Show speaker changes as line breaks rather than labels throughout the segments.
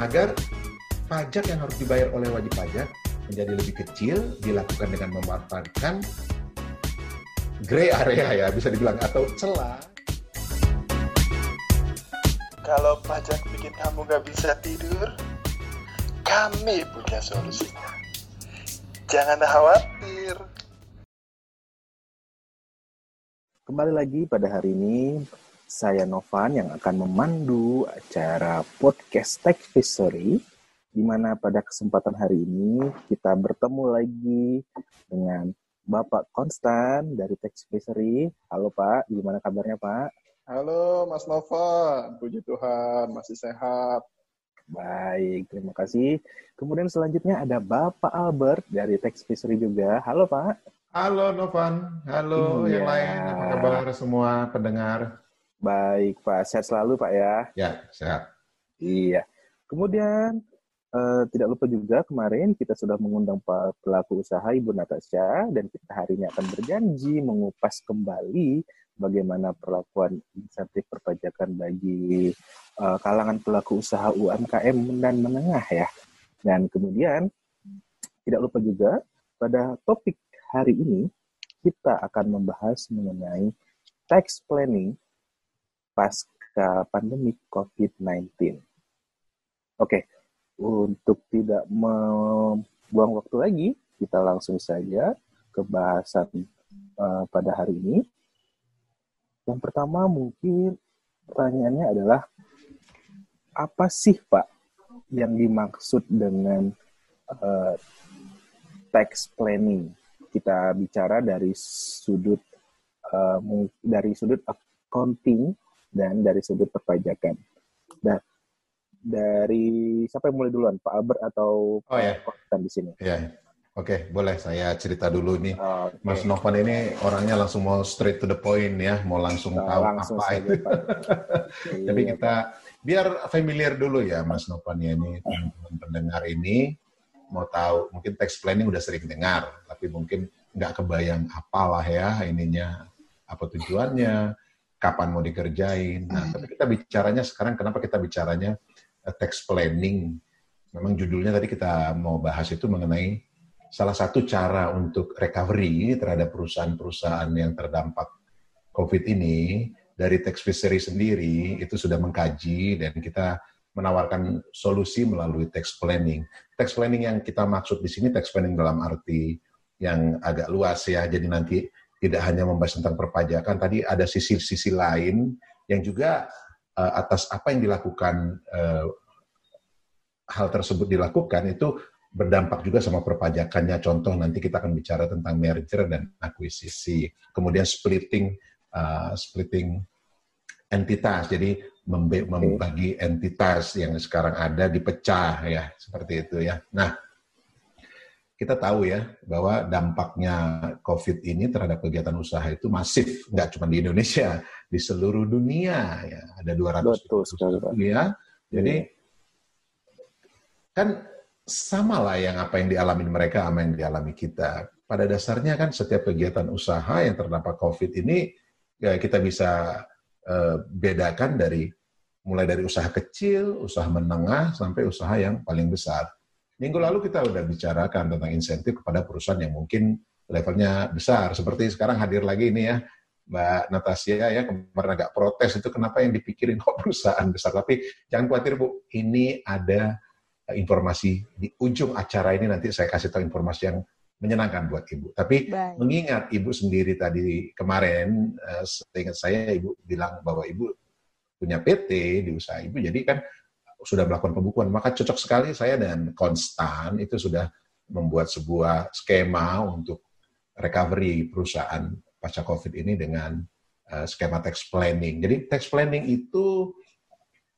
agar pajak yang harus dibayar oleh wajib pajak menjadi lebih kecil dilakukan dengan memanfaatkan gray area ya bisa dibilang atau celah.
Kalau pajak bikin kamu nggak bisa tidur, kami punya solusinya. Jangan khawatir.
Kembali lagi pada hari ini, saya Novan yang akan memandu acara podcast Tech History, di mana pada kesempatan hari ini kita bertemu lagi dengan Bapak Konstan dari Tech History. Halo Pak, gimana kabarnya Pak?
Halo Mas Nova, puji Tuhan masih sehat.
Baik, terima kasih. Kemudian selanjutnya ada Bapak Albert dari Tech History juga. Halo Pak.
Halo Novan, halo
Iya.
yang lain, apa kabar semua pendengar?
Baik Pak, sehat selalu Pak ya.
Ya, sehat.
Iya. Kemudian eh, tidak lupa juga kemarin kita sudah mengundang Pak pelaku usaha Ibu Natasha dan kita hari ini akan berjanji mengupas kembali bagaimana perlakuan insentif perpajakan bagi eh, kalangan pelaku usaha UMKM dan menengah ya. Dan kemudian tidak lupa juga pada topik hari ini kita akan membahas mengenai tax planning pasca pandemi COVID-19. Oke, untuk tidak membuang waktu lagi, kita langsung saja ke bahasan eh, pada hari ini. Yang pertama mungkin pertanyaannya adalah apa sih Pak yang dimaksud dengan eh, tax planning? Kita bicara dari sudut mung- dari sudut accounting dan dari sudut perpajakan. Nah, dari siapa yang mulai duluan, Pak Albert atau
Oh, ya.
Pak Konstan di sini?
Ya, oke, boleh saya cerita dulu nih.
Oke.
Mas Novan ini orangnya langsung mau straight to the point ya, mau langsung
Nah,
tahu
langsung
apa itu.
Pak.
Jadi
Iya,
kita biar familiar dulu ya Mas Novan ya ini teman-teman pendengar ini mau tahu mungkin text planning udah sering dengar tapi mungkin nggak kebayang apalah ya ininya apa tujuannya kapan mau dikerjain. Nah tapi kita bicaranya sekarang kenapa kita bicaranya eh, text planning? Memang judulnya tadi kita mau bahas itu mengenai salah satu cara untuk recovery terhadap perusahaan-perusahaan yang terdampak COVID ini dari tax fishery sendiri itu sudah mengkaji dan kita menawarkan solusi melalui tax planning. Tax planning yang kita maksud di sini tax planning dalam arti yang agak luas ya. Jadi nanti tidak hanya membahas tentang perpajakan, tadi ada sisi-sisi lain yang juga eh, atas apa yang dilakukan eh, hal tersebut dilakukan itu berdampak juga sama perpajakannya. Contoh nanti kita akan bicara tentang merger dan akuisisi, kemudian splitting uh, splitting entitas. Jadi membagi entitas yang sekarang ada dipecah ya, seperti itu ya. Nah, kita tahu ya bahwa dampaknya COVID ini terhadap kegiatan usaha itu masif, nggak cuma di Indonesia, di seluruh dunia ya. Ada 200
Betul sekali, Pak.
ya. Jadi kan sama lah yang apa yang dialami mereka sama yang dialami kita. Pada dasarnya kan setiap kegiatan usaha yang terdampak COVID ini ya kita bisa eh, bedakan dari mulai dari usaha kecil, usaha menengah sampai usaha yang paling besar. Minggu lalu kita udah bicarakan tentang insentif kepada perusahaan yang mungkin levelnya besar. Seperti sekarang hadir lagi ini ya, Mbak Natasha ya kemarin agak protes itu kenapa yang dipikirin kok perusahaan besar. Tapi jangan khawatir Bu, ini ada eh, informasi di ujung acara ini nanti saya kasih tahu informasi yang menyenangkan buat Ibu. Tapi
Baik.
mengingat Ibu sendiri tadi kemarin, eh, seingat saya Ibu bilang bahwa Ibu punya PT di usaha Ibu, jadi kan sudah melakukan pembukuan. Maka cocok sekali saya dan Konstan itu sudah membuat sebuah skema untuk recovery perusahaan pasca COVID ini dengan eh, skema tax planning. Jadi tax planning itu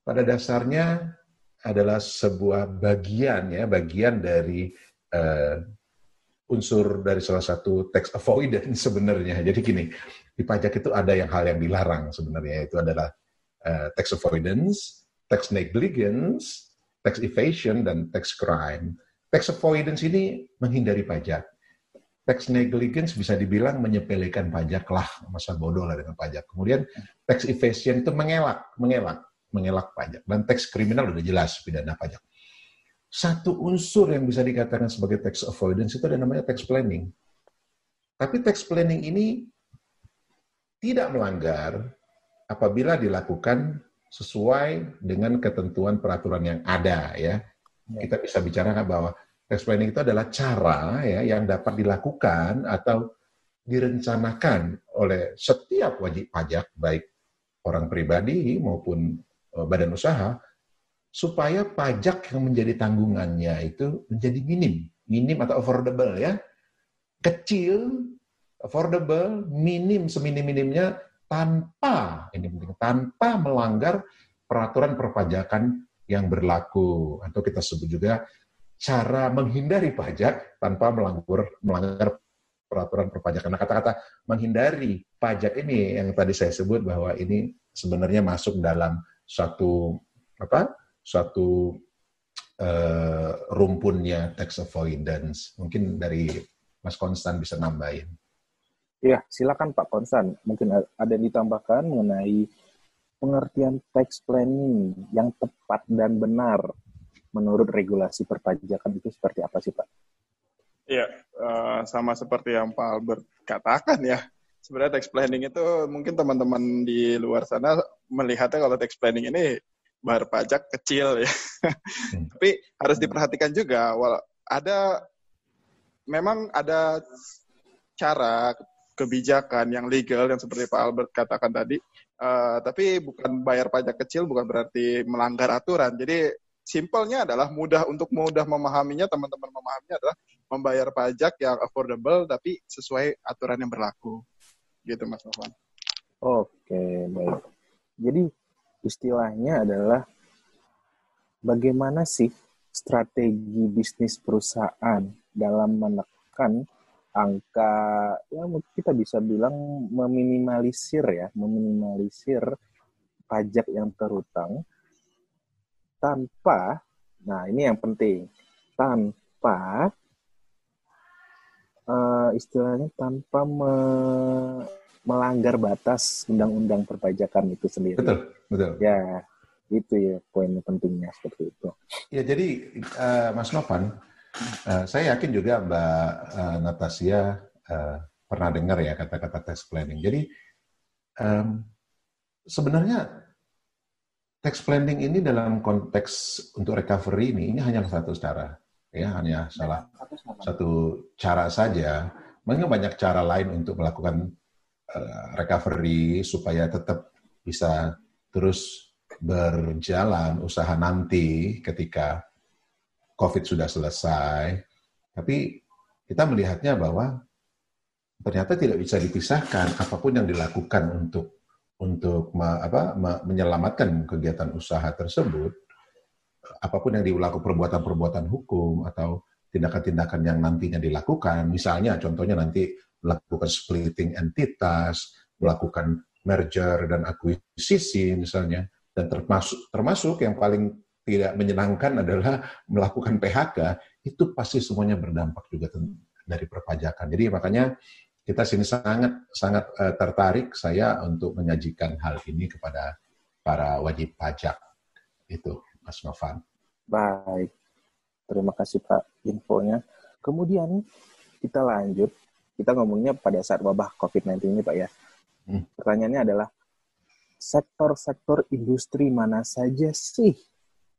pada dasarnya adalah sebuah bagian ya, bagian dari eh, unsur dari salah satu tax avoidance sebenarnya. Jadi gini, di pajak itu ada yang hal yang dilarang sebenarnya itu adalah eh, tax avoidance, tax negligence, tax evasion dan tax crime. Tax avoidance ini menghindari pajak. Tax negligence bisa dibilang menyepelekan pajak lah, masa bodoh lah dengan pajak. Kemudian tax evasion itu mengelak, mengelak, mengelak pajak. Dan tax kriminal udah jelas pidana pajak. satu unsur yang bisa dikatakan sebagai tax avoidance itu ada namanya tax planning. Tapi tax planning ini tidak melanggar apabila dilakukan sesuai dengan ketentuan peraturan yang ada ya. ya. Kita bisa bicara bahwa tax planning itu adalah cara ya yang dapat dilakukan atau direncanakan oleh setiap wajib pajak baik orang pribadi maupun eh, badan usaha supaya pajak yang menjadi tanggungannya itu menjadi minim, minim atau affordable ya. Kecil, affordable, minim seminim-minimnya tanpa ini penting tanpa melanggar peraturan perpajakan yang berlaku atau kita sebut juga cara menghindari pajak tanpa melanggar melanggar peraturan perpajakan. Nah, kata-kata menghindari pajak ini yang tadi saya sebut bahwa ini sebenarnya masuk dalam satu apa? Suatu uh, rumpunnya tax avoidance. Mungkin dari Mas Konstan bisa nambahin.
Ya, silakan Pak Konstan. Mungkin ada yang ditambahkan mengenai pengertian tax planning yang tepat dan benar menurut regulasi perpajakan itu seperti apa sih Pak?
Iya, uh, sama seperti yang Pak Albert katakan ya. Sebenarnya tax planning itu mungkin teman-teman di luar sana melihatnya kalau tax planning ini bayar pajak kecil ya. Hmm. Tapi harus diperhatikan juga, ada memang ada cara kebijakan yang legal yang seperti Pak Albert katakan tadi, uh, tapi bukan bayar pajak kecil bukan berarti melanggar aturan. Jadi simpelnya adalah mudah untuk mudah memahaminya teman-teman memahaminya adalah membayar pajak yang affordable tapi sesuai aturan yang berlaku. Gitu Mas Novan.
Oke, baik. Jadi istilahnya adalah bagaimana sih strategi bisnis perusahaan dalam menekan angka ya kita bisa bilang meminimalisir ya, meminimalisir pajak yang terutang tanpa nah ini yang penting tanpa uh, istilahnya tanpa me melanggar batas undang-undang perpajakan itu sendiri.
Betul, betul.
Ya, itu ya poin pentingnya seperti itu.
Ya, jadi uh, Mas Novan, uh, saya yakin juga Mbak uh, Natasia uh, pernah dengar ya kata-kata tax planning. Jadi um, sebenarnya tax planning ini dalam konteks untuk recovery ini ini hanya satu cara ya hanya salah satu cara saja. Mungkin banyak cara lain untuk melakukan uh, recovery supaya tetap bisa terus berjalan usaha nanti ketika COVID sudah selesai. Tapi kita melihatnya bahwa ternyata tidak bisa dipisahkan apa pun yang dilakukan untuk untuk me, apa, me, menyelamatkan kegiatan usaha tersebut apa pun yang dilakukan perbuatan-perbuatan hukum atau tindakan-tindakan yang nantinya dilakukan, misalnya contohnya nanti melakukan splitting entitas, melakukan merger dan akuisisi misalnya, dan termasuk termasuk yang paling tidak menyenangkan adalah melakukan PHK, itu pasti semuanya berdampak juga dari perpajakan. Jadi makanya kita sini sangat sangat uh, tertarik saya untuk menyajikan hal ini kepada para wajib pajak itu. Mas Novan.
Baik, terima kasih Pak infonya. Kemudian kita lanjut, kita ngomongnya pada saat wabah COVID-19 ini Pak ya. Hmm. Pertanyaannya adalah, sektor-sektor industri mana saja sih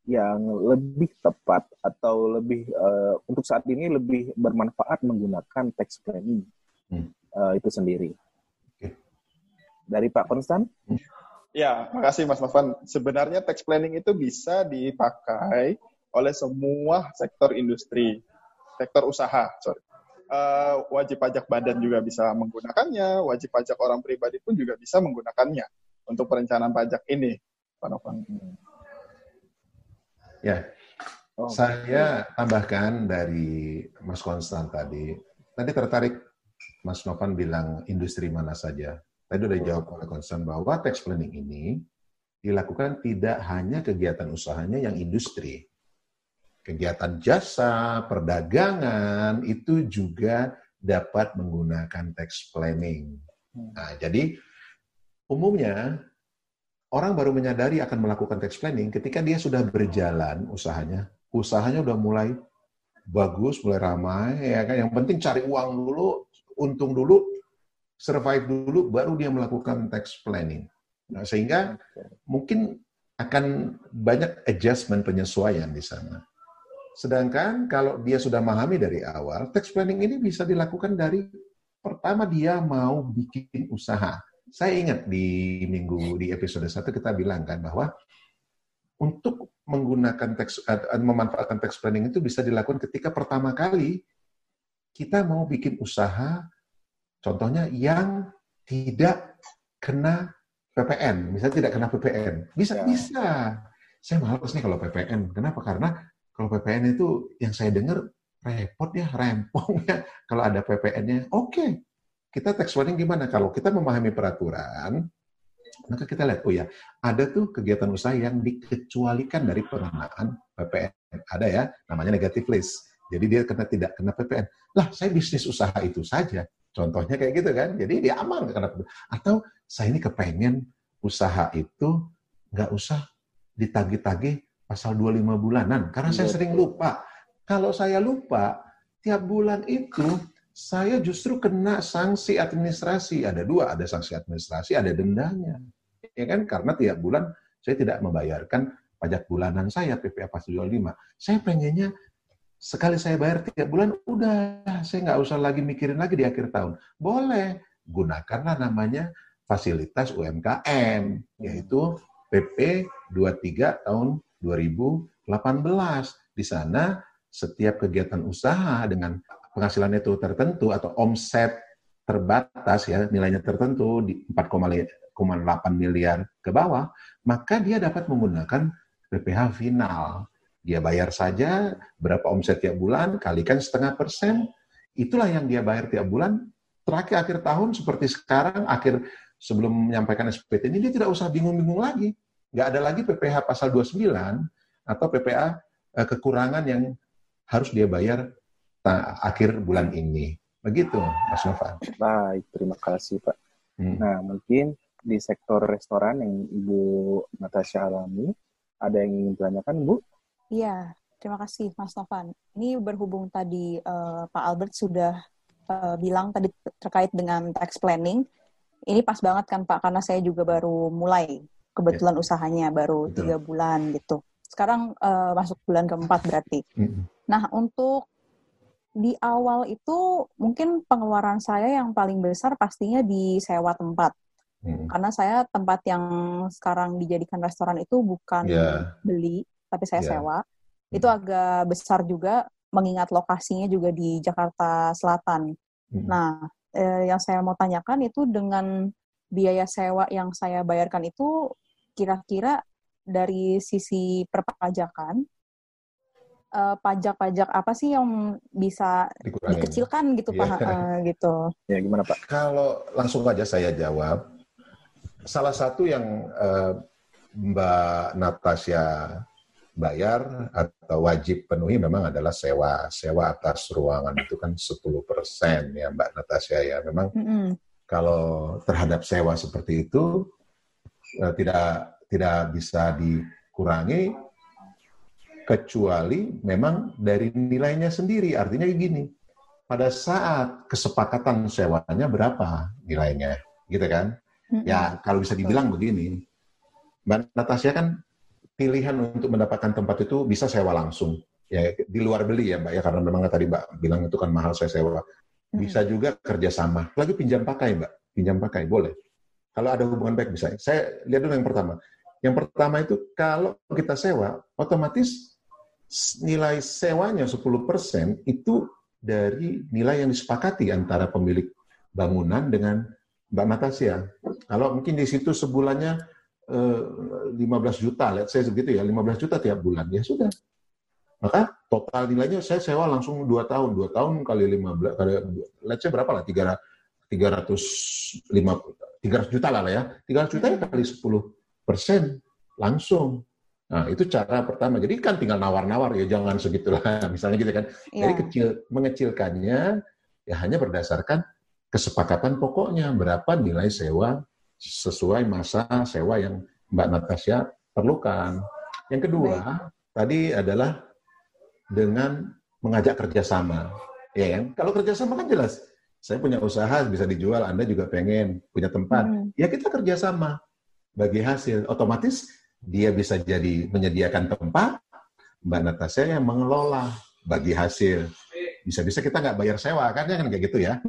yang lebih tepat atau lebih uh, untuk saat ini lebih bermanfaat menggunakan tax planning hmm. uh, itu sendiri. Okay. Dari Pak Konstan? Hmm.
Ya, makasih Mas Novan. Sebenarnya tax planning itu bisa dipakai oleh semua sektor industri, sektor usaha, sorry. Uh, wajib pajak badan juga bisa menggunakannya, wajib pajak orang pribadi pun juga bisa menggunakannya untuk perencanaan pajak ini, Pak Novan.
Ya, oh, saya tambahkan dari Mas Konstan tadi. Tadi tertarik Mas Novan bilang industri mana saja. Tadi sudah dijawab oleh Konsen bahwa tax planning ini dilakukan tidak hanya kegiatan usahanya yang industri. Kegiatan jasa, perdagangan, itu juga dapat menggunakan tax planning. Nah, jadi umumnya orang baru menyadari akan melakukan tax planning ketika dia sudah berjalan usahanya usahanya udah mulai bagus, mulai ramai, ya kan. Yang penting cari uang dulu, untung dulu, survive dulu, baru dia melakukan tax planning. Nah, sehingga mungkin akan banyak adjustment penyesuaian di sana. Sedangkan kalau dia sudah memahami dari awal, tax planning ini bisa dilakukan dari pertama dia mau bikin usaha. Saya ingat di minggu di episode 1 kita bilang kan bahwa untuk menggunakan tax uh, memanfaatkan tax planning itu bisa dilakukan ketika pertama kali kita mau bikin usaha contohnya yang tidak kena PPN, misalnya tidak kena PPN. Bisa ya. bisa. Saya malas nih kalau PPN. Kenapa? Karena kalau PPN itu yang saya dengar repot ya, rempong ya. Kalau ada PPN-nya, oke. Okay. Kita tax planning gimana? Kalau kita memahami peraturan, maka kita lihat, oh ya, ada tuh kegiatan usaha yang dikecualikan dari pengenaan PPN. Ada ya, namanya negative list. Jadi dia kena tidak kena PPN. Lah, saya bisnis usaha itu saja. Contohnya kayak gitu kan. Jadi dia aman kena PPN. Atau saya ini kepengen usaha itu nggak usah ditagih-tagih pasal 25 bulanan karena saya sering lupa. Kalau saya lupa, tiap bulan itu saya justru kena sanksi administrasi. Ada dua, ada sanksi administrasi, ada dendanya. Ya kan? Karena tiap bulan saya tidak membayarkan pajak bulanan saya PPA pasal 25. Saya pengennya sekali saya bayar tiap bulan, udah saya nggak usah lagi mikirin lagi di akhir tahun. Boleh, gunakanlah namanya fasilitas UMKM, yaitu PP 23 tahun 2018. Di sana setiap kegiatan usaha dengan penghasilan itu tertentu atau omset terbatas ya nilainya tertentu di 4,8 miliar ke bawah, maka dia dapat menggunakan PPh final. Dia bayar saja berapa omset tiap bulan, kalikan setengah persen, itulah yang dia bayar tiap bulan. Terakhir akhir tahun seperti sekarang, akhir sebelum menyampaikan SPT ini, dia tidak usah bingung-bingung lagi. Nggak ada lagi PPh pasal 29 atau PPA eh, kekurangan yang harus dia bayar akhir bulan ini. Begitu, Mas Nova.
Baik, terima kasih, Pak. Hmm. Nah, mungkin di sektor restoran yang Ibu Natasha alami, ada yang ingin ditanyakan, Bu?
Iya, terima kasih, Mas Novan. Ini berhubung tadi uh, Pak Albert sudah uh, bilang tadi terkait dengan tax planning, ini pas banget kan Pak, karena saya juga baru mulai kebetulan yeah. usahanya baru tiga bulan gitu. Sekarang uh, masuk bulan keempat berarti. Mm-hmm. Nah, untuk di awal itu mungkin pengeluaran saya yang paling besar pastinya di sewa tempat. Mm-hmm. Karena saya tempat yang sekarang dijadikan restoran itu bukan yeah. beli, tapi saya yeah. sewa. Mm-hmm. Itu agak besar juga mengingat lokasinya juga di Jakarta Selatan. Mm-hmm. Nah, eh, yang saya mau tanyakan itu dengan biaya sewa yang saya bayarkan itu kira-kira dari sisi perpajakan uh, pajak-pajak apa sih yang bisa Dikurangin. dikecilkan gitu yeah. pak? Uh, gitu.
Ya gimana pak?
Kalau langsung aja saya jawab. Salah satu yang uh, mbak Natasha bayar atau wajib penuhi memang adalah sewa sewa atas ruangan. Itu kan 10% ya mbak Natasha ya. Memang mm -hmm. kalau terhadap sewa seperti itu uh, tidak tidak bisa dikurangi kecuali memang dari nilainya sendiri. Artinya gini, pada saat kesepakatan sewanya berapa nilainya, gitu kan? Ya kalau bisa dibilang begini, Mbak Natasha kan pilihan untuk mendapatkan tempat itu bisa sewa langsung, ya di luar beli ya Mbak ya karena memang tadi Mbak bilang itu kan mahal saya sewa. Bisa juga kerjasama, lagi pinjam pakai Mbak, pinjam pakai boleh. Kalau ada hubungan baik bisa. Saya lihat dulu yang pertama yang pertama itu kalau kita sewa, otomatis nilai sewanya 10% itu dari nilai yang disepakati antara pemilik bangunan dengan Mbak Natasha. Kalau mungkin di situ sebulannya 15 eh, juta, let's say segitu ya, 15 juta tiap bulan, ya sudah. Maka total nilainya saya sewa langsung 2 tahun, 2 tahun kali 15, kali, let's say berapa lah, 300, 300, 300 juta lah ya, 300 juta ya kali 10 persen langsung. Nah, itu cara pertama. Jadi kan tinggal nawar-nawar ya, jangan segitulah. Misalnya gitu kan. Yeah. Jadi kecil mengecilkannya ya hanya berdasarkan kesepakatan pokoknya berapa nilai sewa sesuai masa sewa yang Mbak Natasha perlukan. Yang kedua, Baik. tadi adalah dengan mengajak kerjasama. Ya kan? Kalau kerjasama kan jelas. Saya punya usaha bisa dijual, Anda juga pengen punya tempat. Hmm. Ya kita kerjasama bagi hasil. Otomatis dia bisa jadi menyediakan tempat, Mbak Natasha yang mengelola bagi hasil. Bisa-bisa kita nggak bayar sewa, kan ya kan kayak gitu ya.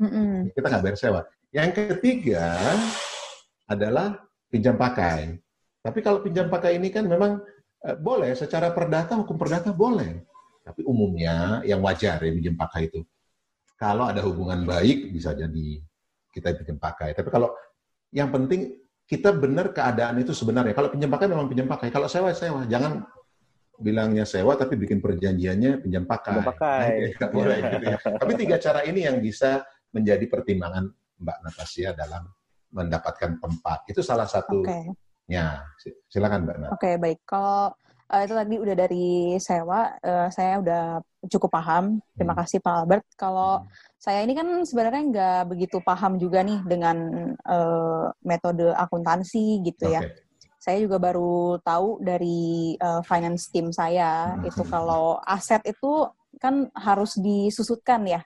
Kita nggak bayar sewa. Yang ketiga adalah pinjam pakai. Tapi kalau pinjam pakai ini kan memang eh, boleh secara perdata, hukum perdata boleh. Tapi umumnya yang wajar ya pinjam pakai itu kalau ada hubungan baik bisa jadi kita pinjam pakai. Tapi kalau yang penting kita benar keadaan itu sebenarnya. Kalau pinjam pakai memang pinjam pakai. Kalau sewa sewa. Jangan bilangnya sewa tapi bikin perjanjiannya pinjam pakai. Pinjam pakai. Nah, boleh, gitu ya. Tapi tiga cara ini yang bisa menjadi pertimbangan Mbak Natasha dalam mendapatkan tempat. Itu salah satu. Okay. Ya, silakan Mbak
Oke, okay, baik. Kalau uh, itu tadi udah dari sewa, uh, saya udah cukup paham. Terima hmm. kasih Pak Albert. Kalau hmm. saya ini kan sebenarnya nggak begitu paham juga nih dengan uh, metode akuntansi gitu okay. ya. Saya juga baru tahu dari uh, finance team saya hmm. itu kalau aset itu kan harus disusutkan ya.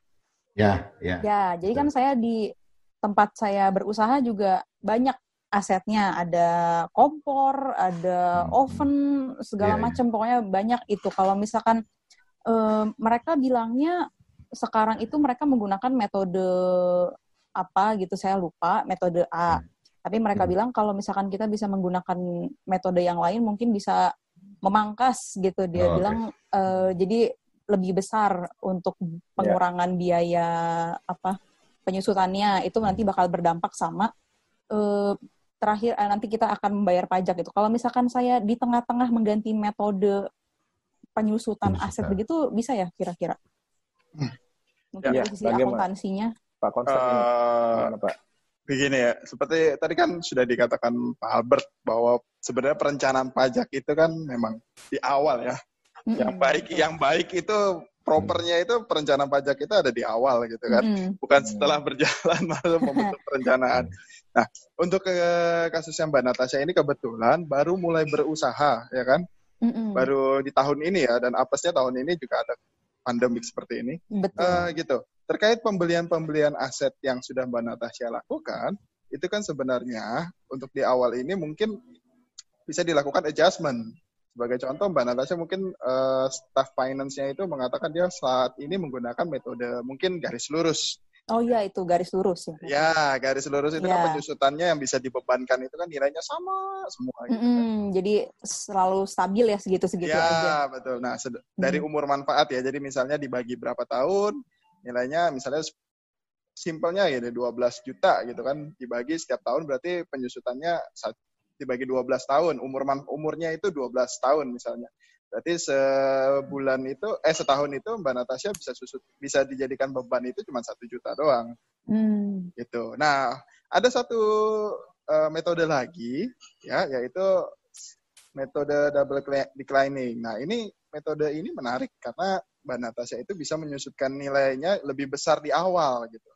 Ya, ya.
Ya, jadi kan saya di tempat saya berusaha juga banyak asetnya ada kompor, ada hmm. oven, segala yeah, iya. macam pokoknya banyak itu. Kalau misalkan uh, mereka bilangnya sekarang itu mereka menggunakan metode apa gitu saya lupa, metode A. Hmm. Tapi mereka hmm. bilang kalau misalkan kita bisa menggunakan metode yang lain mungkin bisa memangkas gitu dia oh, bilang okay. uh, jadi lebih besar untuk iya. pengurangan yeah. biaya apa penyusutannya itu nanti bakal berdampak sama uh, terakhir eh, nanti kita akan membayar pajak itu. Kalau misalkan saya di tengah-tengah mengganti metode penyusutan aset begitu bisa ya kira-kira? Hmm. Mungkin ya, dari sisi akuntansinya. Pak konsep
uh, Pak? Begini ya, seperti tadi kan sudah dikatakan Pak Albert bahwa sebenarnya perencanaan pajak itu kan memang di awal ya. Mm -hmm. Yang baik yang baik itu propernya itu perencanaan pajak itu ada di awal gitu kan. Mm -hmm. Bukan setelah berjalan lalu membentuk perencanaan. Nah, untuk ke kasus yang Mbak Natasha ini kebetulan baru mulai berusaha, ya kan? Mm-mm. Baru di tahun ini ya, dan apesnya tahun ini juga ada pandemik seperti ini. Betul. Uh, gitu. Terkait pembelian-pembelian aset yang sudah Mbak Natasha lakukan, itu kan sebenarnya untuk di awal ini mungkin bisa dilakukan adjustment. Sebagai contoh, Mbak Natasha mungkin uh, staff finance-nya itu mengatakan dia saat ini menggunakan metode mungkin garis lurus
Oh iya itu garis lurus ya.
Ya garis lurus itu ya. kan penyusutannya yang bisa dibebankan itu kan nilainya sama semua. Gitu mm -hmm.
Jadi selalu stabil ya segitu segitu ya, aja.
Ya betul. Nah dari umur manfaat ya. Jadi misalnya dibagi berapa tahun nilainya misalnya simpelnya ya 12 juta gitu kan dibagi setiap tahun berarti penyusutannya dibagi 12 tahun umur umurnya itu 12 tahun misalnya Berarti sebulan itu, eh setahun itu Mbak Natasha bisa susut, bisa dijadikan beban itu cuma satu juta doang. Hmm. Gitu. Nah, ada satu uh, metode lagi, ya, yaitu metode double declining. Nah, ini metode ini menarik karena Mbak Natasha itu bisa menyusutkan nilainya lebih besar di awal gitu.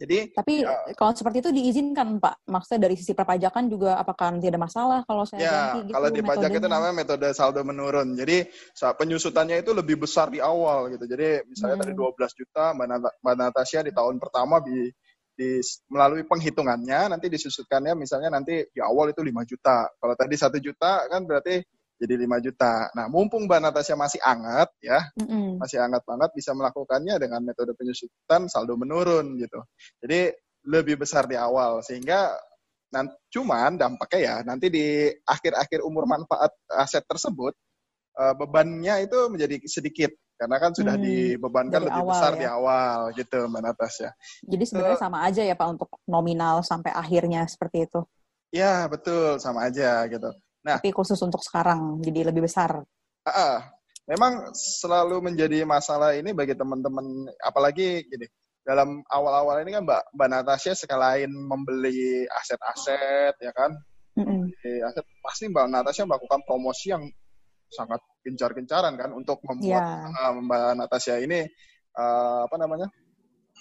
Jadi tapi ya, kalau seperti itu diizinkan Pak. Maksudnya dari sisi perpajakan juga apakah nanti ada masalah kalau saya
ya, ganti gitu kalau di pajak itu namanya metode saldo menurun. Jadi saat penyusutannya itu lebih besar di awal gitu. Jadi misalnya hmm. tadi 12 juta Mbak Natasha di tahun pertama di, di melalui penghitungannya nanti disusutkannya misalnya nanti di awal itu 5 juta. Kalau tadi satu juta kan berarti jadi 5 juta. Nah, mumpung Mbak Natasha masih hangat ya, mm-hmm. masih hangat banget bisa melakukannya dengan metode penyusutan saldo menurun gitu. Jadi lebih besar di awal sehingga nanti cuman dampaknya ya nanti di akhir-akhir umur manfaat aset tersebut uh, bebannya itu menjadi sedikit karena kan sudah hmm, dibebankan lebih awal, besar ya. di awal gitu Mbak Natasha.
Jadi sebenarnya uh, sama aja ya Pak untuk nominal sampai akhirnya seperti itu.
Ya betul sama aja gitu.
Nah, tapi khusus untuk sekarang jadi lebih besar.
Uh, memang selalu menjadi masalah ini bagi teman-teman, apalagi gini dalam awal-awal ini kan Mbak Mbak Natasha sekalian membeli aset-aset ya kan, mm-hmm. aset pasti Mbak Natasha melakukan promosi yang sangat gencar-gencaran kan untuk membuat yeah. uh, Mbak Natasha ini uh, apa namanya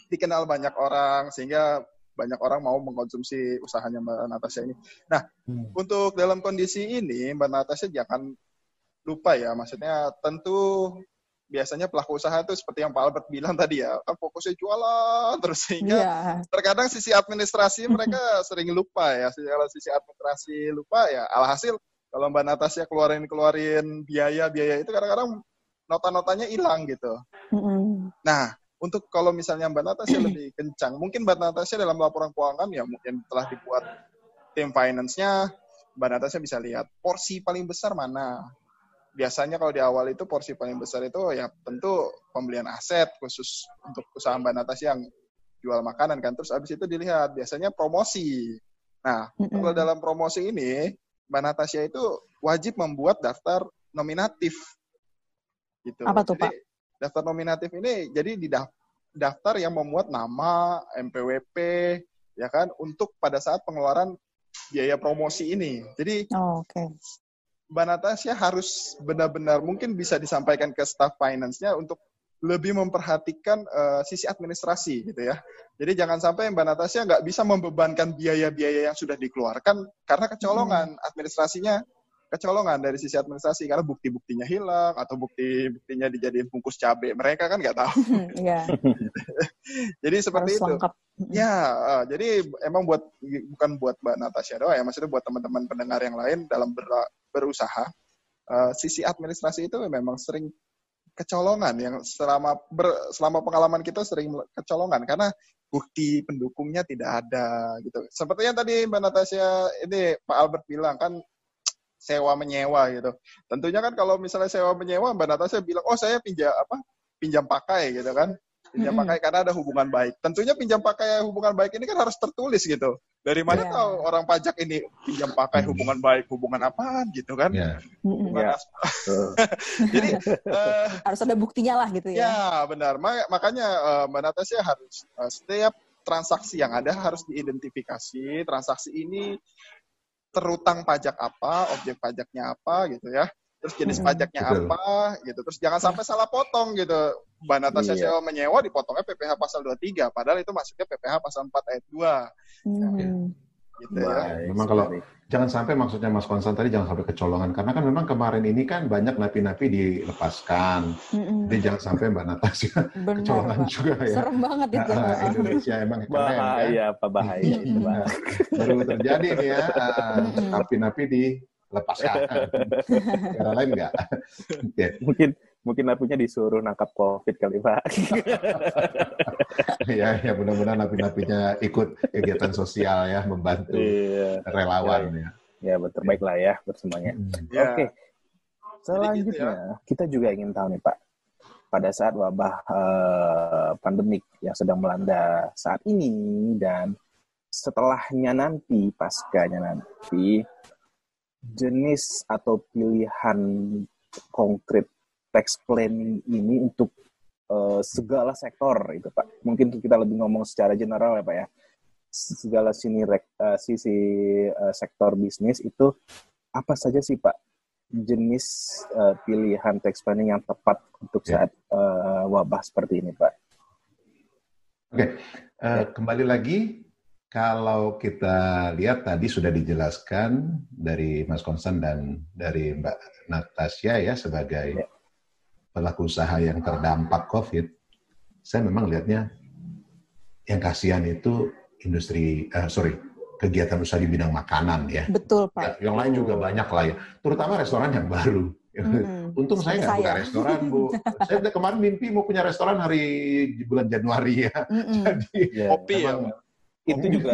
dikenal banyak orang sehingga banyak orang mau mengkonsumsi usahanya Mbak Natasha ini. Nah, hmm. untuk dalam kondisi ini Mbak Natasha jangan lupa ya. Maksudnya tentu biasanya pelaku usaha itu seperti yang Pak Albert bilang tadi ya, kan fokusnya jualan terus sehingga
Iya.
terkadang sisi administrasi mereka sering lupa ya. Kalau sisi administrasi lupa ya, alhasil kalau Mbak Natasha keluarin keluarin biaya biaya itu kadang-kadang nota-notanya hilang gitu.
Mm-mm.
Nah, untuk kalau misalnya Mbak Natasha lebih kencang, mungkin Mbak Natasha dalam laporan keuangan ya mungkin telah dibuat tim finance-nya, Mbak Natasha bisa lihat porsi paling besar mana. Biasanya kalau di awal itu porsi paling besar itu ya tentu pembelian aset khusus untuk usaha Mbak Natasha yang jual makanan kan. Terus abis itu dilihat biasanya promosi. Nah, kalau dalam promosi ini Mbak Natasha itu wajib membuat daftar nominatif. Gitu.
Apa tuh,
Jadi, Daftar nominatif ini jadi di daf- daftar yang memuat nama, MPWP, ya kan, untuk pada saat pengeluaran biaya promosi ini. Jadi
Oh, Oke.
Mbak Natasha harus benar-benar mungkin bisa disampaikan ke staff finance-nya untuk lebih memperhatikan eh, sisi administrasi gitu ya. Jadi jangan sampai Mbak Natasha nggak bisa membebankan biaya-biaya yang sudah dikeluarkan karena kecolongan administrasinya kecolongan dari sisi administrasi karena bukti-buktinya hilang atau bukti-buktinya dijadiin bungkus cabai mereka kan nggak tahu.
Iya,
Jadi seperti
harus
itu.
lengkap.
Ya, eh, jadi emang buat bukan buat Mbak Natasha doang ya, maksudnya buat teman-teman pendengar yang lain dalam ber- berusaha, eh, sisi administrasi itu memang sering kecolongan yang selama ber- selama pengalaman kita sering kecolongan karena bukti pendukungnya tidak ada gitu. Seperti yang tadi Mbak Natasha ini Pak Albert bilang kan sewa menyewa gitu. Tentunya kan kalau misalnya sewa menyewa Mbak Natasha bilang, "Oh, saya pinjam apa? Pinjam pakai." gitu kan. Pinjam pakai karena ada hubungan baik. Tentunya pinjam pakai hubungan baik ini kan harus tertulis gitu. Dari mana
Iya.
tahu orang pajak ini pinjam pakai hubungan baik, hubungan apaan gitu kan?
Mm-mm.
Hubungan as- Jadi eh,
Harus ada buktinya lah gitu ya.
Ya, benar. Ma- Makanya eh, Mbak Natasha harus eh, setiap transaksi yang ada harus diidentifikasi. Transaksi ini terutang pajak apa, objek pajaknya apa gitu ya. Terus jenis
Mm-mm.
pajaknya
Betul.
apa gitu. Terus jangan sampai salah potong gitu. Mbak Natasha
Iya.
sewa menyewa dipotongnya PPh pasal 23 padahal itu masuknya PPh pasal 4 ayat 2
Hmm.
Gitu ya.
Baik
Memang kalau jangan sampai maksudnya Mas Konsan tadi jangan sampai kecolongan karena kan memang kemarin ini kan banyak napi-napi dilepaskan.
Mm-mm.
Jadi jangan sampai Mbak Natasha
Benar,
kecolongan
Pak.
juga ya.
Serem banget itu.
Ah, Indonesia emang keren ya.
bahaya apa bahaya itu, Pak.
Baru terjadi nih ya
Mm-mm.
napi-napi dilepaskan. Negara lain enggak? Oke.
mungkin mungkin napinya disuruh nangkap covid kali pak
ya, ya mudah-mudahan napi-napinya ikut kegiatan sosial ya, membantu
iya
relawan ya.
ya betul baiklah ya buat semuanya
Hmm.
Ya.
Oke. Selanjutnya, kita juga ingin tahu nih Pak, pada saat wabah eh, pandemik yang sedang melanda saat ini dan setelahnya nanti, paskanya nanti, jenis atau pilihan konkret tax planning ini untuk eh, segala sektor itu Pak. Mungkin kita lebih ngomong secara general ya Pak ya. Segala sini eh, sisi eh, sektor bisnis itu apa saja sih Pak jenis eh, pilihan tax planning yang tepat untuk
Ya.
saat eh, wabah seperti ini, Pak?
Eh, kembali lagi, kalau kita lihat tadi sudah dijelaskan dari Mas Konsan dan dari Mbak Natasha ya sebagai
Ya.
Pelaku usaha yang terdampak COVID, saya memang lihatnya yang kasihan itu industri, eh, sorry, kegiatan usaha di bidang makanan ya.
Betul,
Ya,
Pak.
yang lain juga banyak lah ya, terutama restoran yang baru.
Mm-mm.
Untung saya nggak buka restoran, Bu. saya udah kemarin mimpi mau punya restoran hari di bulan Januari ya.
Mm-mm.
Jadi
Kopi ya.
Itu juga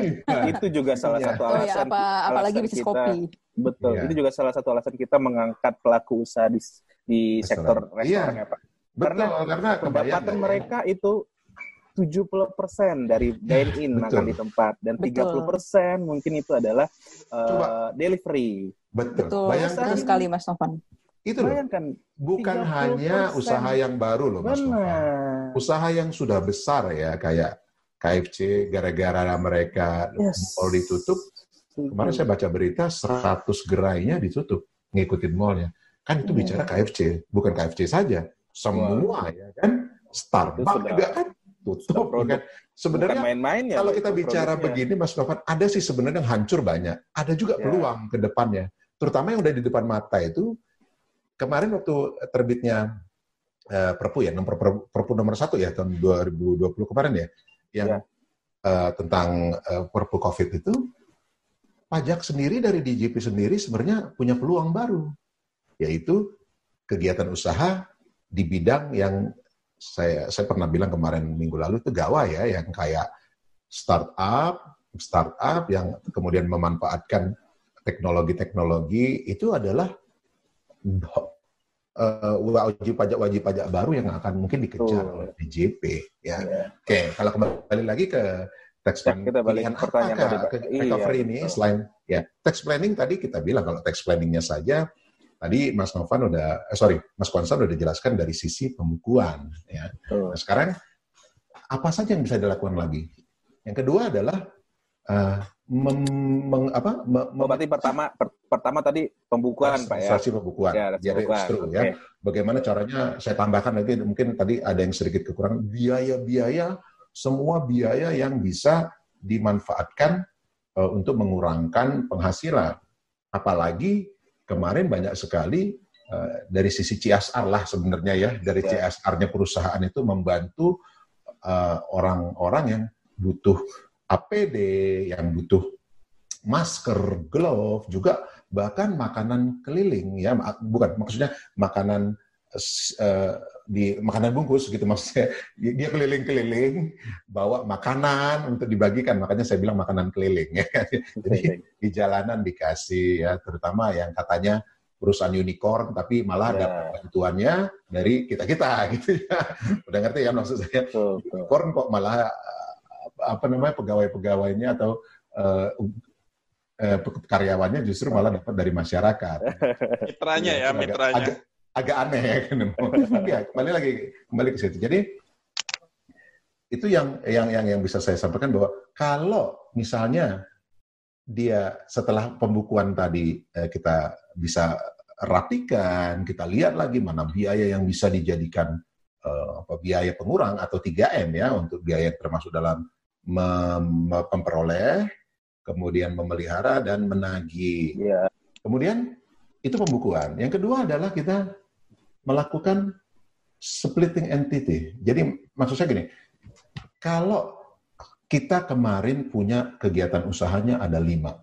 itu juga salah
Iya.
satu
Oh ya,
alasan
apa apalagi
alasan
bisnis
kita-
kopi.
betul.
Iya.
Itu juga salah satu alasan kita mengangkat pelaku usaha di di
Restoran.
sektor restoran
Iya.
ya, Pak.
betul
Karena Pendapatan
ya?
mereka itu 70% dari dine in
Betul.
makan di tempat dan
Betul.
30% mungkin itu adalah
Coba.
delivery.
betul.
Betul,
Bayangkan
betul sekali Mas Novan.
itu loh,
Bayangkan
bukan
30%.
hanya usaha yang baru loh Mas Nova.
benar.
Usaha yang sudah besar ya kayak KFC gara-gara mereka
Yes.
mall ditutup. Kemarin saya baca berita 100 gerainya ditutup ngikutin mallnya. Kan itu bicara KFC, bukan KFC saja. Semua ya kan. Starbucks juga kan tutup
produk.
kan. Sebenarnya
main-main ya.
kalau kita bicara
produknya.
begini Mas Novan, ada sih sebenarnya yang hancur banyak. Ada juga
Ya.
peluang ke depannya. Terutama yang udah di depan mata itu kemarin waktu terbitnya uh, Perpu ya, nomor Perpu, Perpu nomor satu ya tahun 2020 kemarin ya, yang ya. Uh, tentang uh, Perpu COVID itu, pajak sendiri dari DJP sendiri sebenarnya punya peluang baru, yaitu kegiatan usaha di bidang yang saya saya pernah bilang kemarin minggu lalu itu gawai ya, yang kayak startup, startup yang kemudian memanfaatkan teknologi-teknologi itu adalah uh, wajib pajak wajib pajak baru yang akan mungkin dikejar oh. oleh DJP ya. Yeah. Oke, okay, kalau kembali lagi ke tax planning, kita balik pilihan pertanyaan apakah ke recovery iya, ini betul. selain ya tax planning tadi kita bilang kalau tax planningnya saja tadi Mas Novan udah eh, sorry Mas Konsan udah dijelaskan dari sisi pembukuan ya. Nah, sekarang apa saja yang bisa dilakukan lagi? Yang kedua adalah uh, mem, meng, apa,
mem, oh, berarti pertama per, pertama tadi pembukuan Pak ya.
Pembukuan. Ya, Jadi okay. ya. Bagaimana caranya saya tambahkan lagi mungkin tadi ada yang sedikit kekurangan biaya-biaya semua biaya yang bisa dimanfaatkan uh, untuk mengurangkan penghasilan. Apalagi kemarin banyak sekali uh, dari sisi CSR lah sebenarnya ya, dari ya. CSR-nya perusahaan itu membantu orang-orang uh, orang -orang yang butuh APD, yang butuh masker, glove, juga bahkan makanan keliling ya, bukan maksudnya makanan uh, di makanan bungkus gitu maksudnya. Dia keliling-keliling bawa makanan untuk dibagikan. Makanya saya bilang makanan keliling ya jadi di jalanan dikasih ya. Terutama yang katanya perusahaan unicorn tapi malah yeah. dapat bantuannya dari kita kita gitu ya. Udah ngerti ya maksud saya? Unicorn kok malah apa namanya pegawai-pegawainya atau uh, uh, karyawannya justru malah dapat dari masyarakat.
Mitranya ya, ya mitranya.
Agak, agak aneh ya kan. ya, kembali lagi kembali ke situ. Jadi itu yang yang yang yang bisa saya sampaikan bahwa kalau misalnya dia setelah pembukuan tadi eh, kita bisa rapikan, kita lihat lagi mana biaya yang bisa dijadikan eh, apa biaya pengurang atau 3M ya untuk biaya termasuk dalam memperoleh, kemudian memelihara dan menagih. Ya. Kemudian itu pembukuan. Yang kedua adalah kita melakukan splitting entity. Jadi maksud saya gini, kalau kita kemarin punya kegiatan usahanya ada lima.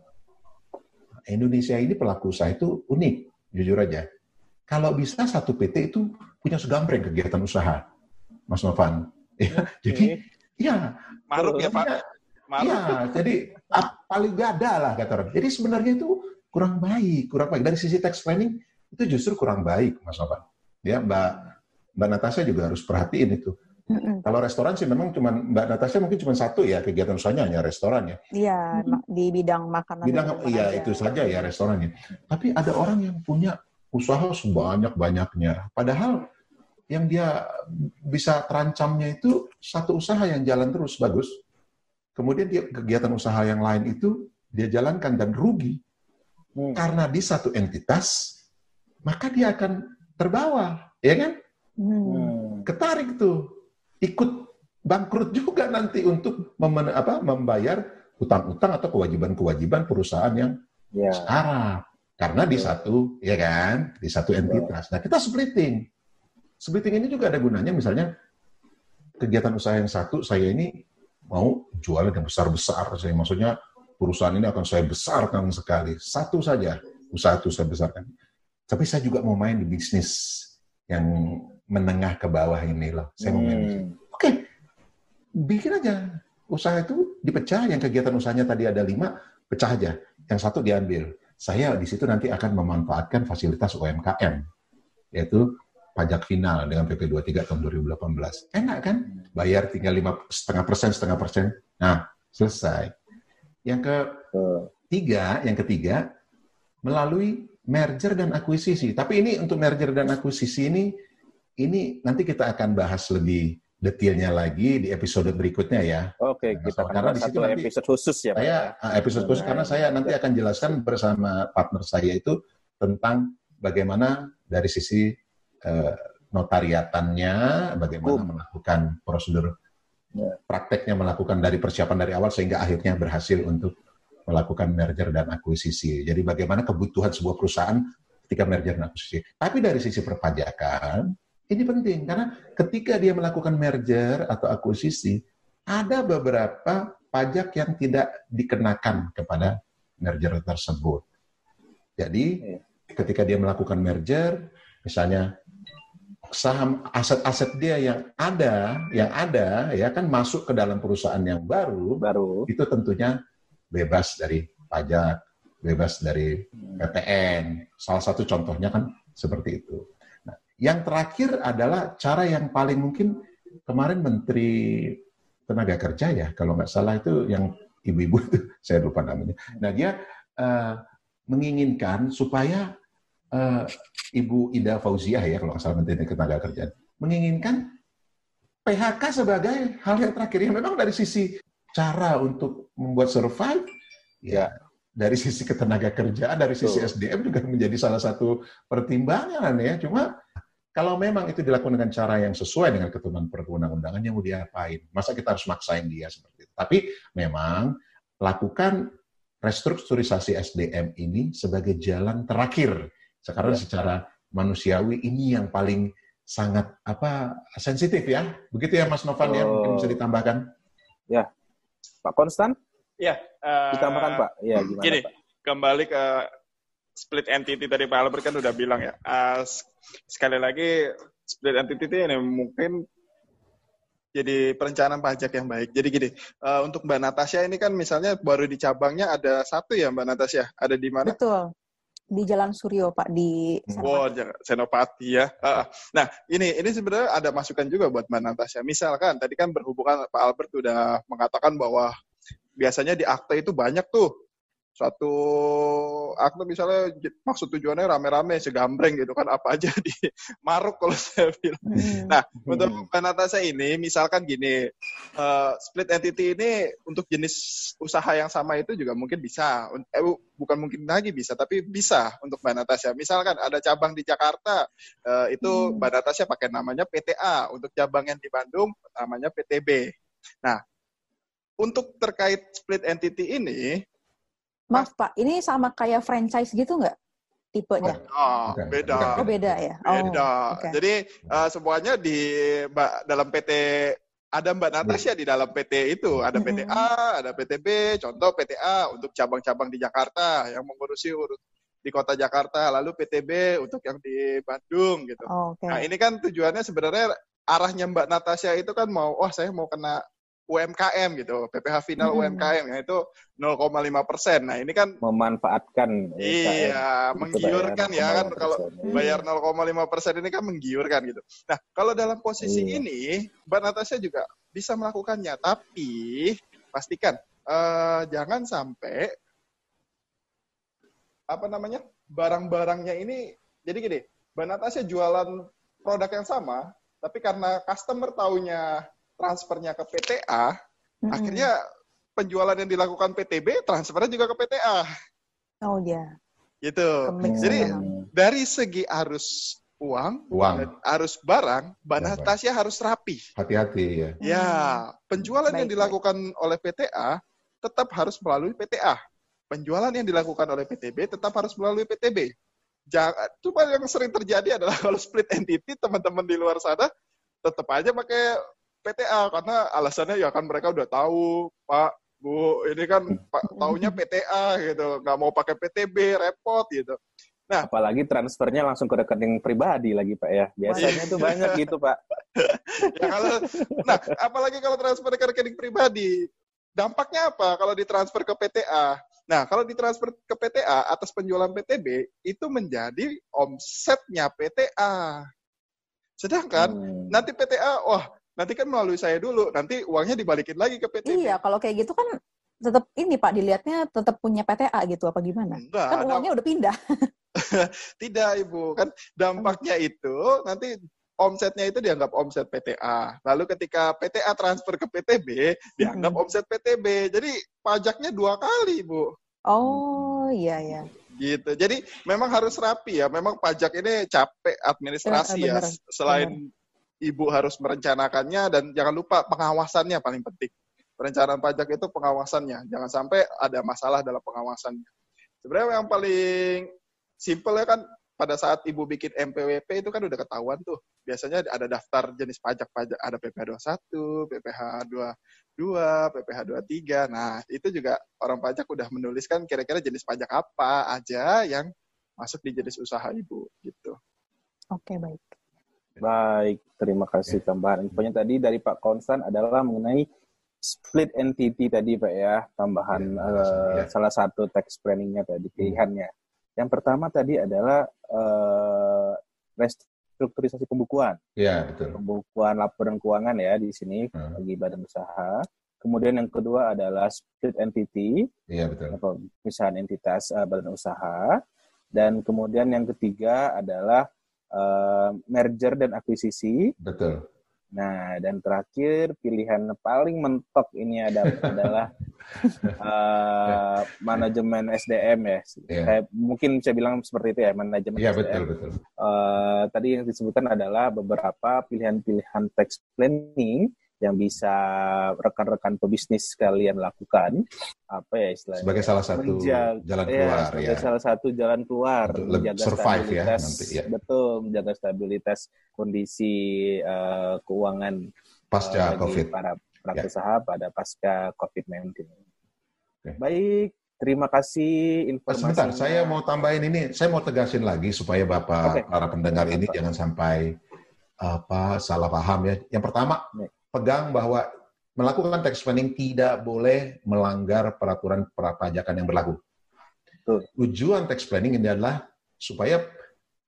Indonesia ini pelaku usaha itu unik, jujur aja. Kalau bisa satu PT itu punya segambreng kegiatan usaha, Mas Novan. Ya, okay. Jadi ya
Maruk ya Pak.
Maruk. Ya, jadi paling gak ada lah kata orang. Jadi sebenarnya itu kurang baik, kurang baik. Dari sisi tax planning itu justru kurang baik, Mas Novan. Ya, Mbak Mbak Natasha juga harus perhatiin itu. Mm-hmm. Kalau restoran sih memang cuma Mbak Natasha mungkin cuma satu ya kegiatan usahanya hanya restoran ya.
Iya di bidang makanan.
Bidang iya itu saja ya restorannya. Tapi ada orang yang punya usaha sebanyak banyaknya. Padahal yang dia bisa terancamnya itu satu usaha yang jalan terus bagus. Kemudian dia kegiatan usaha yang lain itu dia jalankan dan rugi. Hmm. Karena di satu entitas, maka dia akan terbawa, ya kan? Hmm. Ketarik tuh, ikut bangkrut juga nanti untuk mem apa, membayar utang-utang atau kewajiban-kewajiban perusahaan yang yeah. sekarang. Karena di ya. satu, ya kan, di satu entitas. Nah kita splitting. Splitting ini juga ada gunanya, misalnya kegiatan usaha yang satu, saya ini mau jualan yang besar-besar. Saya maksudnya perusahaan ini akan saya besarkan sekali. Satu saja usaha itu saya besarkan. Tapi saya juga mau main di bisnis yang menengah ke bawah ini loh. Saya mau main hmm. Oke, okay. bikin aja. Usaha itu dipecah, yang kegiatan usahanya tadi ada lima, pecah aja. Yang satu diambil. Saya di situ nanti akan memanfaatkan fasilitas UMKM, yaitu pajak final dengan PP 23 tahun 2018. Enak kan? Bayar tinggal lima setengah persen, setengah persen. Nah, selesai. Yang ketiga, yang ketiga, melalui merger dan akuisisi. Tapi ini untuk merger dan akuisisi ini, ini nanti kita akan bahas lebih detailnya lagi di episode berikutnya ya.
Oke, nah, kita karena di situ nanti episode khusus ya.
Saya ya? Ah, episode khusus karena saya nanti akan jelaskan bersama partner saya itu tentang bagaimana dari sisi Eh, notariatannya, bagaimana melakukan prosedur ya. prakteknya melakukan dari persiapan dari awal sehingga akhirnya berhasil untuk melakukan merger dan akuisisi. Jadi bagaimana kebutuhan sebuah perusahaan ketika merger dan akuisisi. Tapi dari sisi perpajakan, ini penting karena ketika dia melakukan merger atau akuisisi, ada beberapa pajak yang tidak dikenakan kepada merger tersebut. Jadi ketika dia melakukan merger, misalnya saham aset-aset dia yang ada, yang ada ya kan masuk ke dalam perusahaan yang baru, baru itu tentunya bebas dari pajak, bebas dari PPN. Salah satu contohnya kan seperti itu. Nah, yang terakhir adalah cara yang paling mungkin kemarin Menteri Tenaga Kerja ya, kalau nggak salah itu yang ibu-ibu saya lupa namanya. Nah dia uh, menginginkan supaya uh, Ibu Ida Fauziah ya kalau nggak salah Menteri Tenaga Kerjaan menginginkan PHK sebagai hal yang terakhir yang memang dari sisi cara untuk membuat survive ya dari sisi ketenaga kerjaan dari sisi oh. SDM juga menjadi salah satu pertimbangan ya cuma kalau memang itu dilakukan dengan cara yang sesuai dengan ketentuan perundang-undangan yang mau diapain masa kita harus maksain dia seperti itu tapi memang lakukan restrukturisasi SDM ini sebagai jalan terakhir sekarang ya. secara manusiawi ini yang paling sangat apa sensitif ya. Begitu ya Mas Novan oh. ya, mungkin bisa ditambahkan.
Ya. Pak Konstan?
Ya, uh,
ditambahkan Pak. Ya,
gimana gini, Pak? kembali ke split entity tadi Pak Albert kan udah bilang ya. Uh, sekali lagi split entity ini mungkin jadi perencanaan pajak yang baik. Jadi gini, uh, untuk Mbak Natasha ini kan misalnya baru di cabangnya ada satu ya Mbak Natasha, ada di mana?
Betul di Jalan Suryo Pak di
Senopati. Oh, Senopati ya. Nah, ini ini sebenarnya ada masukan juga buat Mbak Natasha. Misalkan tadi kan berhubungan Pak Albert sudah mengatakan bahwa biasanya di akte itu banyak tuh suatu akte misalnya maksud tujuannya rame-rame segambreng gitu kan apa aja di maruk kalau saya bilang. Hmm. Nah untuk Natasha ini misalkan gini uh, split entity ini untuk jenis usaha yang sama itu juga mungkin bisa eh, bukan mungkin lagi bisa tapi bisa untuk Mbak Natasha. Misalkan ada cabang di Jakarta uh, itu hmm. Mbak Natasha pakai namanya PTA untuk cabang yang di Bandung namanya PTB. Nah untuk terkait split entity ini
Maaf Pak, ini sama kayak franchise gitu nggak? tipenya?
Oh, beda.
Oh, beda ya.
Oh, beda. Okay. Jadi uh, semuanya di mbak dalam PT ada Mbak Natasha di dalam PT itu. Ada PTA, ada PTB, contoh PTA untuk cabang-cabang di Jakarta yang mengurusi urus di kota Jakarta, lalu PTB untuk yang di Bandung gitu. Oh, okay. Nah ini kan tujuannya sebenarnya arahnya Mbak Natasha itu kan mau, wah saya mau kena UMKM gitu, PPh final hmm. UMKM ya itu 0,5 persen. Nah ini kan
memanfaatkan.
Iya, menggiurkan ya kan kalau bayar 0,5 persen ini kan menggiurkan gitu. Nah kalau dalam posisi iya. ini Mbak Natasha juga bisa melakukannya, tapi pastikan uh, jangan sampai apa namanya barang-barangnya ini jadi gini, Mbak Natasha jualan produk yang sama, tapi karena customer taunya transfernya ke PTA, mm-hmm. akhirnya penjualan yang dilakukan PTB transfernya juga ke PTA.
Oh ya.
Yeah. Gitu. Jadi dari segi arus uang,
uang.
dan arus barang, Mbak ya, Natasha harus rapi.
Hati-hati ya.
Ya, penjualan baik, yang dilakukan baik. oleh PTA tetap harus melalui PTA. Penjualan yang dilakukan oleh PTB tetap harus melalui PTB. Jangan, cuma yang sering terjadi adalah kalau split entity teman-teman di luar sana tetap aja pakai PTA karena alasannya ya kan mereka udah tahu Pak Bu ini kan Pak taunya PTA gitu nggak mau pakai PTB repot gitu.
Nah, apalagi transfernya langsung ke rekening pribadi lagi Pak ya. Biasanya tuh banyak gitu Pak.
ya kalau nah, apalagi kalau transfer ke rekening pribadi, dampaknya apa kalau ditransfer ke PTA? Nah, kalau ditransfer ke PTA atas penjualan PTB itu menjadi omsetnya PTA. Sedangkan hmm. nanti PTA, wah nanti kan melalui saya dulu, nanti uangnya dibalikin lagi ke PT.
Iya, kalau kayak gitu kan tetap ini Pak dilihatnya tetap punya PTA gitu apa gimana? Enggak, kan uangnya udah pindah.
Tidak, Ibu. Kan dampaknya itu nanti omsetnya itu dianggap omset PTA. Lalu ketika PTA transfer ke PTB, dianggap hmm. omset PTB. Jadi pajaknya dua kali, Bu.
Oh, iya ya.
Gitu. Jadi memang harus rapi ya. Memang pajak ini capek administrasi ya. ya. Selain bener ibu harus merencanakannya dan jangan lupa pengawasannya paling penting. Perencanaan pajak itu pengawasannya, jangan sampai ada masalah dalam pengawasannya. Sebenarnya yang paling simple ya kan pada saat ibu bikin MPWP itu kan udah ketahuan tuh. Biasanya ada daftar jenis pajak-pajak, ada PPh 21, PPh 22, PPh 23. Nah, itu juga orang pajak udah menuliskan kira-kira jenis pajak apa aja yang masuk di jenis usaha ibu gitu.
Oke, baik.
Baik, terima kasih tambahan infonya tadi dari Pak Konstan adalah mengenai split entity tadi Pak ya, tambahan ya, uh, ya. salah satu tax planningnya tadi pilihannya. Yang pertama tadi adalah uh, restrukturisasi pembukuan.
Iya, betul.
Pembukuan laporan keuangan ya di sini hmm. bagi badan usaha. Kemudian yang kedua adalah split entity.
Iya, betul.
Pemisahan entitas uh, badan usaha. Dan kemudian yang ketiga adalah uh, merger dan akuisisi.
Betul.
Nah, dan terakhir pilihan paling mentok ini adalah, adalah uh, manajemen SDM ya. Yeah. Saya, mungkin saya bilang seperti itu ya, manajemen
yeah, SDM. betul betul.
Uh, tadi yang disebutkan adalah beberapa pilihan-pilihan tax planning yang bisa rekan-rekan pebisnis sekalian lakukan apa ya istilahnya
sebagai salah satu menjaga, jalan iya, keluar ya,
sebagai ya. salah satu jalan keluar
Untuk menjaga survive ya nanti ya
betul menjaga stabilitas kondisi uh, keuangan
pasca uh, covid
para pelaku ya. usaha pada pasca covid-19 okay. baik Terima kasih informasi.
Sebentar, saya mau tambahin ini. Saya mau tegasin lagi supaya Bapak okay. para pendengar ini jangan sampai apa salah paham ya. Yang pertama, pegang bahwa melakukan tax planning tidak boleh melanggar peraturan perpajakan yang berlaku. Tujuan tax planning ini adalah supaya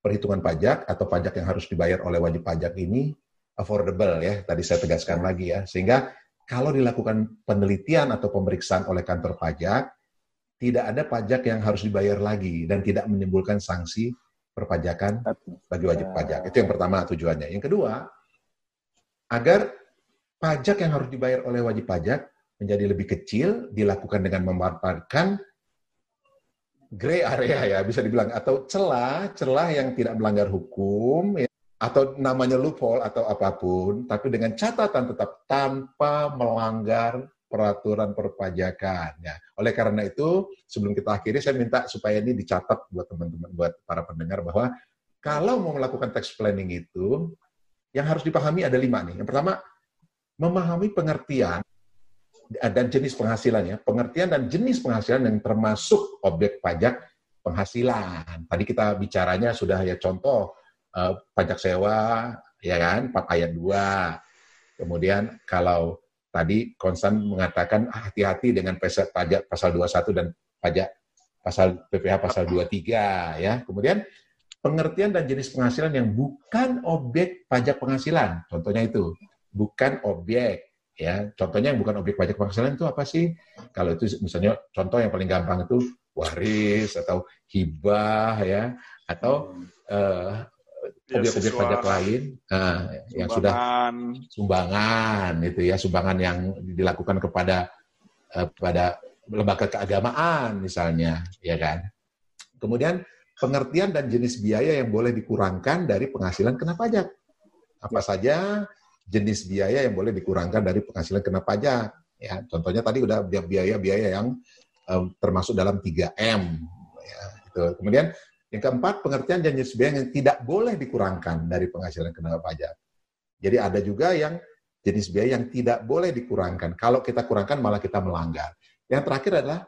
perhitungan pajak atau pajak yang harus dibayar oleh wajib pajak ini affordable ya. Tadi saya tegaskan lagi ya. Sehingga kalau dilakukan penelitian atau pemeriksaan oleh kantor pajak, tidak ada pajak yang harus dibayar lagi dan tidak menimbulkan sanksi perpajakan bagi wajib pajak. Itu yang pertama tujuannya. Yang kedua, agar pajak yang harus dibayar oleh wajib pajak menjadi lebih kecil dilakukan dengan memanfaatkan gray area ya bisa dibilang atau celah-celah yang tidak melanggar hukum ya, atau namanya loophole atau apa pun tapi dengan catatan tetap tanpa melanggar peraturan perpajakan ya. Oleh karena itu sebelum kita akhiri saya minta supaya ini dicatat buat teman-teman buat para pendengar bahwa kalau mau melakukan tax planning itu yang harus dipahami ada lima nih. Yang pertama memahami pengertian dan jenis penghasilannya, pengertian dan jenis penghasilan yang termasuk objek pajak penghasilan. Tadi kita bicaranya sudah ya contoh uh, pajak sewa, ya kan, ayat 2. Kemudian kalau tadi konstan mengatakan ah, hati-hati dengan pajak pasal 21 dan pajak pasal PPh pasal 23 ya. Kemudian pengertian dan jenis penghasilan yang bukan objek pajak penghasilan. Contohnya itu bukan objek ya. Contohnya yang bukan objek pajak penghasilan itu apa sih? Kalau itu misalnya contoh yang paling gampang itu waris atau hibah ya. Atau uh, objek-objek ya, pajak lain uh, yang sudah sumbangan. itu ya. Sumbangan yang dilakukan kepada uh, pada lembaga keagamaan misalnya ya kan? Kemudian pengertian dan jenis biaya yang boleh dikurangkan dari penghasilan kena pajak. Apa saja jenis biaya yang boleh dikurangkan dari penghasilan kena pajak. Ya, contohnya tadi udah biaya-biaya yang um, termasuk dalam 3M. Ya, gitu. Kemudian yang keempat, pengertian jenis biaya yang tidak boleh dikurangkan dari penghasilan kena pajak. Jadi ada juga yang jenis biaya yang tidak boleh dikurangkan. Kalau kita kurangkan malah kita melanggar. Yang terakhir adalah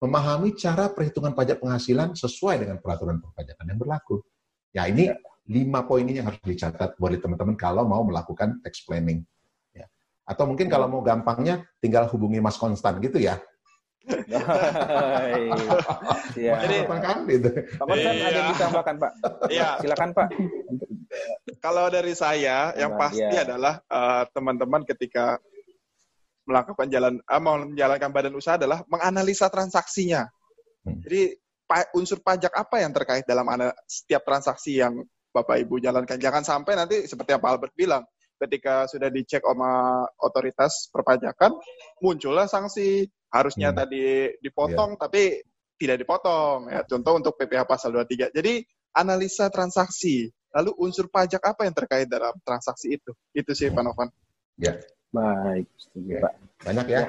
memahami cara perhitungan pajak penghasilan sesuai dengan peraturan perpajakan yang berlaku. Ya ini lima poin ini yang harus dicatat buat teman-teman kalau mau melakukan tax planning. Ya. Atau mungkin kalau mau gampangnya tinggal hubungi Mas Konstan gitu ya.
Iya. Jadi kan gitu. Pak Konstan iya. ada yang ditambahkan Pak. Iya. Silakan Pak.
Kalau dari saya yang pasti ya. adalah uh, teman-teman ketika melakukan jalan uh, mau menjalankan badan usaha adalah menganalisa transaksinya. Hmm. Jadi unsur pajak apa yang terkait dalam setiap transaksi yang Bapak Ibu jalankan. Jangan sampai nanti seperti yang Pak Albert bilang, ketika sudah dicek sama otoritas perpajakan, muncullah sanksi. Harusnya hmm. tadi dipotong, yeah. tapi tidak dipotong. Ya, contoh untuk PPh pasal 23. Jadi analisa transaksi, lalu unsur pajak apa yang terkait dalam transaksi itu? Itu sih, Pak Novan.
Ya. Baik, setuju,
Pak. Banyak ya.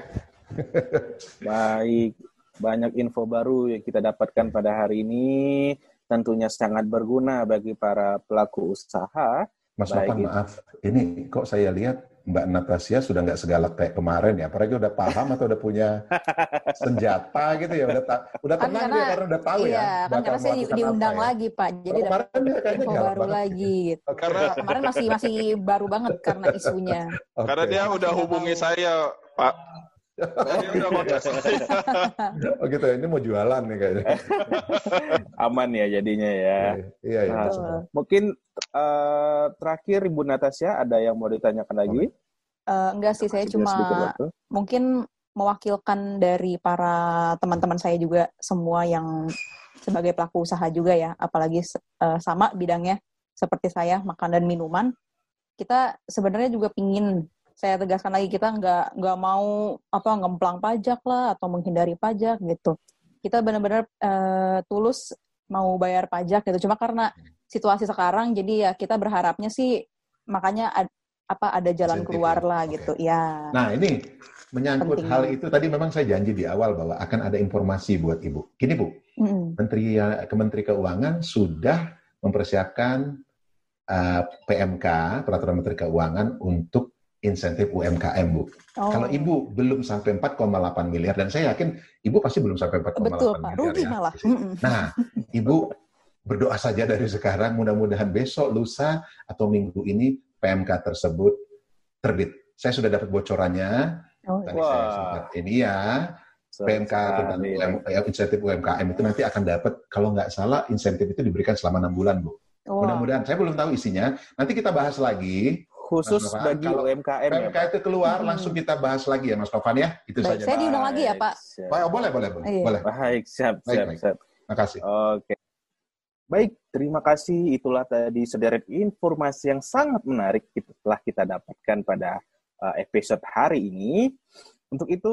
Baik, banyak info baru yang kita dapatkan pada hari ini tentunya sangat berguna bagi para pelaku usaha.
Mas Nopan, maaf, ini kok saya lihat Mbak Natasha sudah nggak segalak kayak kemarin ya. Apalagi udah paham atau udah punya senjata gitu ya. Udah, ta- udah
Kan
tenang
karena-
dia karena udah tahu
iya,
ya.
kan
bakal
karena saya diundang
ya.
lagi Pak, jadi dapat
kemarin dia kayaknya
info baru
banget.
lagi. Gitu.
Oke.
Karena
Kemarin masih masih baru banget karena isunya.
Oke.
karena dia udah hubungi saya, Pak. Saya.
Oh gitu ya, ini mau jualan nih kayaknya.
Aman ya jadinya ya.
Iya, iya.
Nah,
Betul.
Mungkin eh, terakhir Ibu Natasha ada yang mau ditanyakan lagi?
Eh, enggak sih, saya cuma mungkin mewakilkan dari para teman-teman saya juga semua yang sebagai pelaku usaha juga ya, apalagi eh, sama bidangnya seperti saya makan dan minuman. Kita sebenarnya juga pingin saya tegaskan lagi kita nggak nggak mau apa ngemplang pajak lah atau menghindari pajak gitu. Kita benar-benar eh, tulus mau bayar pajak gitu. Cuma karena situasi sekarang jadi ya kita berharapnya sih makanya ad- apa ada jalan
Insentif
keluar
ya.
lah
Oke.
gitu ya.
Nah ini menyangkut
Penting.
hal itu tadi memang saya janji di awal bahwa akan ada informasi buat ibu. Gini bu,
Mm-mm.
Menteri Kementeri Keuangan sudah mempersiapkan uh, PMK Peraturan Menteri Keuangan untuk insentif UMKM bu.
Oh.
Kalau ibu belum sampai 4,8 miliar dan saya yakin ibu pasti belum sampai 4,8
Betul, Pak.
miliar
Rugi
ya.
malah.
Nah, ibu berdoa saja dari sekarang mudah-mudahan besok, lusa atau minggu ini PMK tersebut terbit. Saya sudah dapat bocorannya.
Oh,
Tadi
Wah.
saya sempat ini ya. PMK tentang. UM, insentif UMKM itu nanti akan dapat kalau nggak salah insentif itu diberikan selama enam bulan bu.
Wah.
Mudah-mudahan saya belum tahu isinya. Nanti kita bahas lagi.
Khusus bagi
kalau
UMKM ya,
PMK itu keluar
Hmm.
langsung kita bahas lagi ya Mas Novan ya. Itu
Baik,
saja.
saya diundang lagi ya, Pak.
Siap.
Oh, boleh boleh boleh
Iya.
boleh.
Baik, siap,
Baik,
siap,
baik.
siap.
Terima kasih.
Oke. Baik, terima kasih. Itulah tadi sederet informasi yang sangat menarik kita telah kita dapatkan pada uh, episode hari ini. Untuk itu,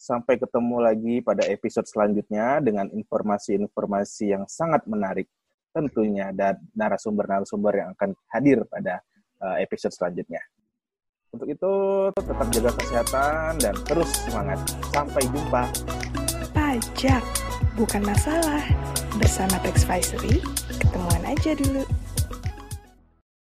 sampai ketemu lagi pada episode selanjutnya dengan informasi-informasi yang sangat menarik tentunya dan narasumber-narasumber yang akan hadir pada uh, episode selanjutnya. Untuk itu, tetap jaga kesehatan dan terus semangat. Sampai jumpa.
Pajak bukan masalah. Bersama Tax Advisory, ketemuan aja dulu.